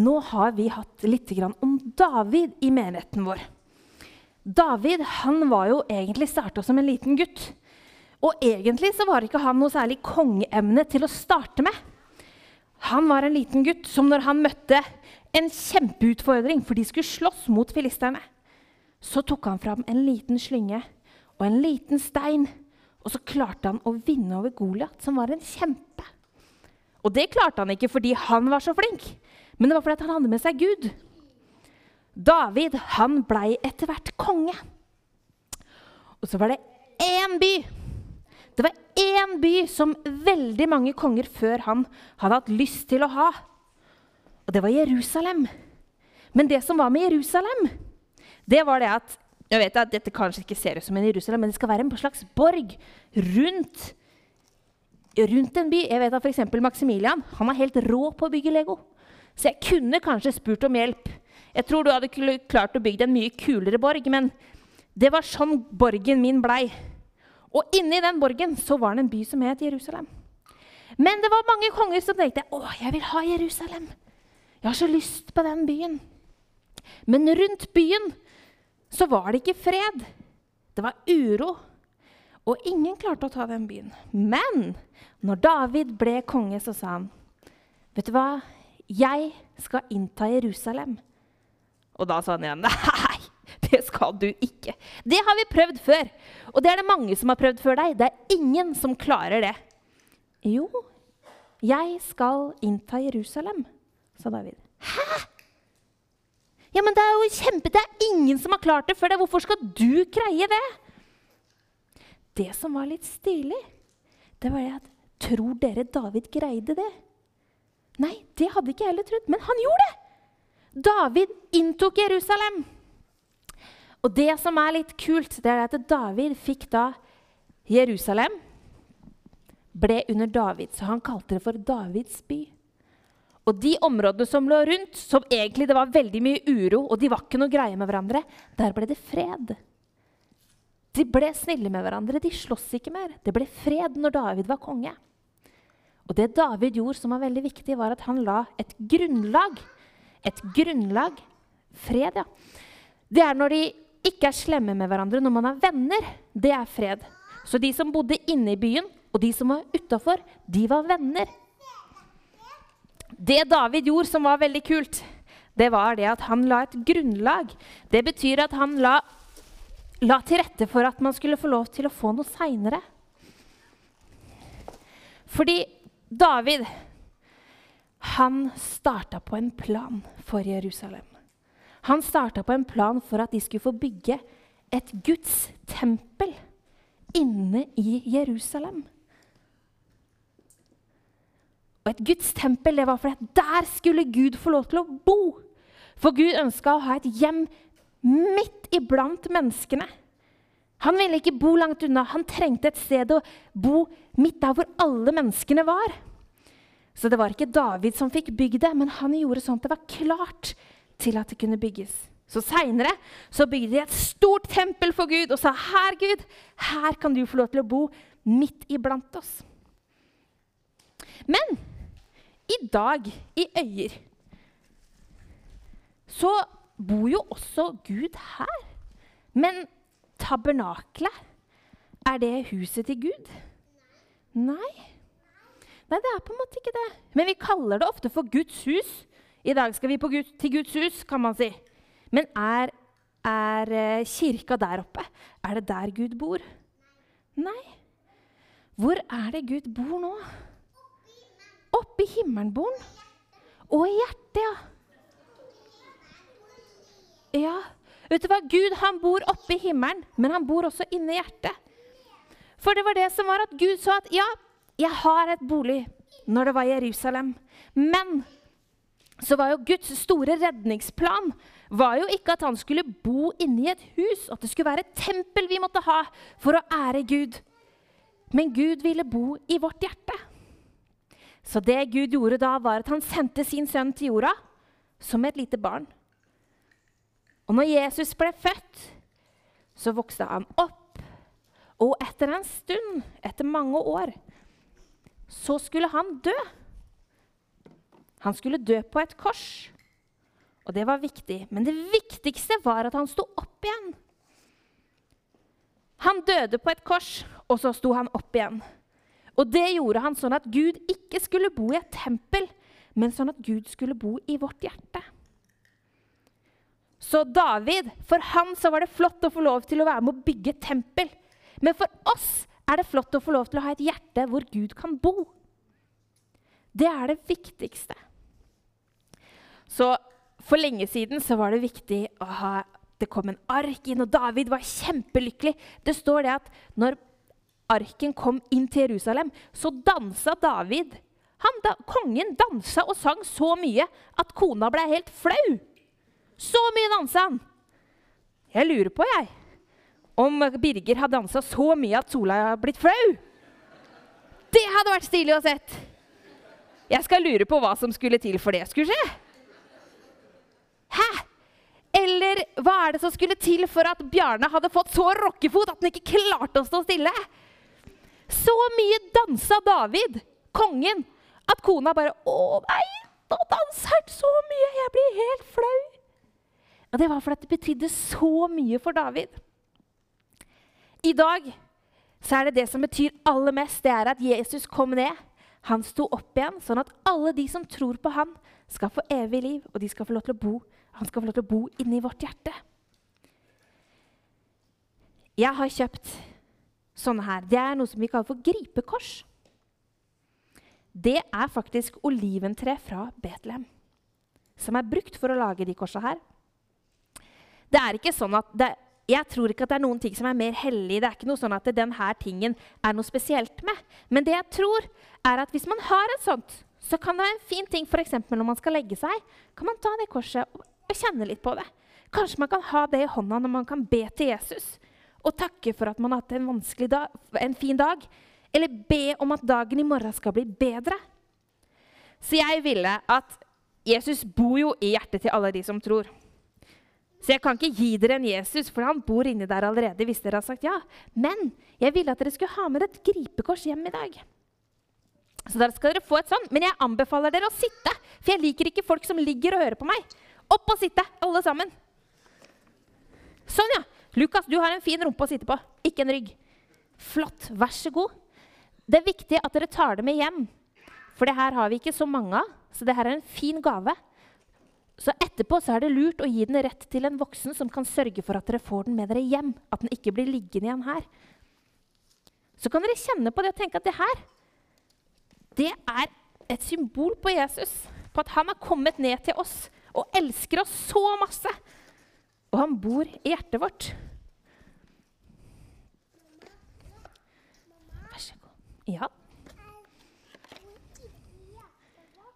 Nå har vi hatt litt om David i menigheten vår. David han var jo egentlig starta som en liten gutt. Og egentlig så var ikke han noe særlig kongeemne til å starte med. Han var en liten gutt som når han møtte en kjempeutfordring, for de skulle slåss mot filisterne, så tok han fram en liten slynge og en liten stein, og så klarte han å vinne over Goliat, som var en kjempe. Og det klarte han ikke fordi han var så flink, men det var fordi han hadde med seg Gud. David han blei etter hvert konge. Og så var det én by. Det var én by som veldig mange konger før han hadde hatt lyst til å ha. Og det var Jerusalem. Men det som var med Jerusalem, det var det at jeg vet at Dette kanskje ikke ser ut som en Jerusalem, men det skal være en slags borg rundt, rundt en by. Jeg vet at f.eks. Maximilian han er helt rå på å bygge Lego. Så jeg kunne kanskje spurt om hjelp. Jeg tror du hadde klart å bygge en mye kulere borg, men det var sånn borgen min blei. Og inni den borgen så var det en by som het Jerusalem. Men det var mange konger som tenkte å, jeg vil ha Jerusalem. Jeg har så lyst på den byen. Men rundt byen så var det ikke fred. Det var uro. Og ingen klarte å ta den byen. Men når David ble konge, så sa han, 'Vet du hva? Jeg skal innta Jerusalem.' Og da sa han igjen, 'Nei, det skal du ikke.' Det har vi prøvd før. Og det er det mange som har prøvd før deg. Det er ingen som klarer det. Jo, jeg skal innta Jerusalem, sa David. Hæ? Ja, men det er jo kjempe... Det er ingen som har klart det før deg. Hvorfor skal du greie det? Det som var litt stilig, det var det at Tror dere David greide det? Nei, det hadde ikke jeg heller trodd. Men han gjorde det! David inntok Jerusalem. Og det som er litt kult, det er at David fikk da Jerusalem ble under David, så han kalte det for Davids by. Og de områdene som lå rundt, som egentlig det var veldig mye uro, og de var ikke noe greie med hverandre, der ble det fred. De ble snille med hverandre. De sloss ikke mer. Det ble fred når David var konge. Og det David gjorde som var veldig viktig, var at han la et grunnlag. Et grunnlag Fred, ja. Det er når de ikke er slemme med hverandre, når man er venner. Det er fred. Så de som bodde inne i byen, og de som var utafor, de var venner. Det David gjorde som var veldig kult, det var det at han la et grunnlag. Det betyr at han la, la til rette for at man skulle få lov til å få noe seinere. Fordi David han starta på en plan for Jerusalem. Han starta på en plan for at de skulle få bygge et Guds tempel inne i Jerusalem. Og et Guds tempel det var fordi der skulle Gud få lov til å bo. For Gud ønska å ha et hjem midt iblant menneskene. Han ville ikke bo langt unna. Han trengte et sted å bo midt der hvor alle menneskene var. Så det var ikke David som fikk bygd det, men han gjorde sånn at det var klart til at det kunne bygges. Så Seinere bygde de et stort tempel for Gud og sa, 'Her, Gud, her kan du få lov til å bo midt iblant oss.' Men i dag, i Øyer, så bor jo også Gud her. Men tabernaklet, er det huset til Gud? Nei. Nei, det er på en måte ikke det. Men vi kaller det ofte for Guds hus. I dag skal vi Gud, til Guds hus, kan man si. Men er, er eh, kirka der oppe? Er det der Gud bor? Nei. Hvor er det Gud bor nå? Oppe i himmelen bor han. Og i hjertet, ja. Ja, vet du hva? Gud han bor oppe i himmelen, men han bor også inne i hjertet. For det var det som var at Gud sa at ja, jeg har et bolig når det var Jerusalem. Men så var jo Guds store redningsplan var jo ikke at han skulle bo inni et hus, at det skulle være et tempel vi måtte ha for å ære Gud. Men Gud ville bo i vårt hjerte. Så det Gud gjorde da, var at han sendte sin sønn til jorda som et lite barn. Og når Jesus ble født, så vokste han opp. Og etter en stund, etter mange år, så skulle han dø. Han skulle dø på et kors. Og det var viktig. Men det viktigste var at han sto opp igjen. Han døde på et kors, og så sto han opp igjen. Og det gjorde han sånn at Gud ikke skulle bo i et tempel, men sånn at Gud skulle bo i vårt hjerte. Så David, for han så var det flott å få lov til å være med å bygge tempel. Men for oss er det flott å få lov til å ha et hjerte hvor Gud kan bo. Det er det viktigste. Så for lenge siden så var det viktig å ha Det kom en ark inn, og David var kjempelykkelig. Det står det at når arken kom inn til Jerusalem, så dansa David. Han, da, kongen dansa og sang så mye at kona ble helt flau. Så mye dansa han. Jeg lurer på, jeg, om Birger har dansa så mye at Sola har blitt flau. Det hadde vært stilig å sett. Jeg skal lure på hva som skulle til for det skulle skje. Hæ? Eller hva er det som skulle til for at Bjarne hadde fått så rockefot at han ikke klarte å stå stille? Så mye dansa David, kongen, at kona bare Å nei, nå danser han så mye! Jeg blir helt flau. Og det var fordi det betydde så mye for David. I dag så er det det som betyr aller mest, det er at Jesus kom ned. Han sto opp igjen, sånn at alle de som tror på han, skal få evig liv, og de skal få lov til å bo han skal få lov til å bo inni vårt hjerte. Jeg har kjøpt sånne her. Det er noe som vi kaller for gripekors. Det er faktisk oliventre fra Betlehem som er brukt for å lage de korsa her. Det er ikke sånn at det, Jeg tror ikke at det er noen ting som er mer hellig. Det er ikke noe sånn at denne tingen er noe spesielt med. Men det jeg tror, er at hvis man har et sånt, så kan det være en fin ting f.eks. når man skal legge seg. Kan man ta det korset og og kjenne litt på det. Kanskje man kan ha det i hånda når man kan be til Jesus og takke for at man har hatt en, dag, en fin dag. Eller be om at dagen i morgen skal bli bedre. Så jeg ville at Jesus bor jo i hjertet til alle de som tror. Så jeg kan ikke gi dere en Jesus, for han bor inni der allerede. hvis dere har sagt ja. Men jeg ville at dere skulle ha med et gripekors hjem i dag. Så der skal dere få et sånn. Men jeg anbefaler dere å sitte, for jeg liker ikke folk som ligger og hører på meg. Opp og sitte, alle sammen. Sånn, ja. Lukas, du har en fin rumpe å sitte på, ikke en rygg. Flott. Vær så god. Det er viktig at dere tar det med hjem. For det her har vi ikke så mange av, så det her er en fin gave. Så etterpå så er det lurt å gi den rett til en voksen som kan sørge for at dere får den med dere hjem. At den ikke blir liggende igjen her. Så kan dere kjenne på det og tenke at det her det er et symbol på Jesus. På at han har kommet ned til oss og elsker oss så masse. Og han bor i hjertet vårt. Vær så god. Ja.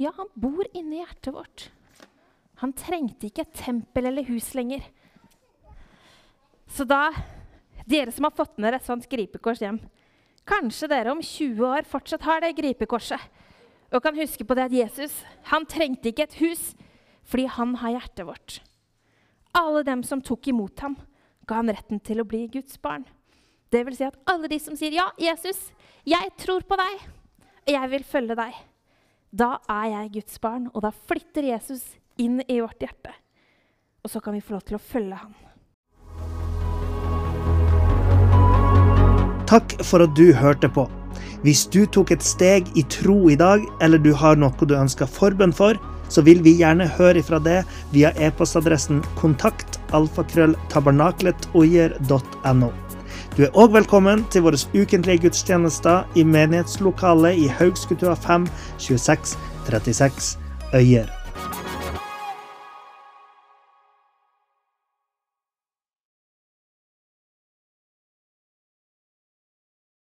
Ja, han bor inni hjertet vårt. Han trengte ikke et tempel eller hus lenger. Så da, dere som har fått med dere et sånt gripekors hjem Kanskje dere om 20 år fortsatt har det gripekorset og kan huske på det at Jesus han trengte ikke et hus, fordi han har hjertet vårt. Alle dem som tok imot ham, ga han retten til å bli Guds barn. Det vil si at alle de som sier 'Ja, Jesus, jeg tror på deg, og jeg vil følge deg', da er jeg Guds barn, og da flytter Jesus inn i vårt hjerte. Og så kan vi få lov til å følge Han. Takk for at du hørte på. Hvis du tok et steg i tro i dag, eller du har noe du ønsker forbønn for, så vil vi gjerne høre fra det via e-postadressen kontaktalfakrølltabernakletoier.no. Du er òg velkommen til våre ukentlige gudstjenester i menighetslokalet i Haugskutua 5 26 36 Øyer.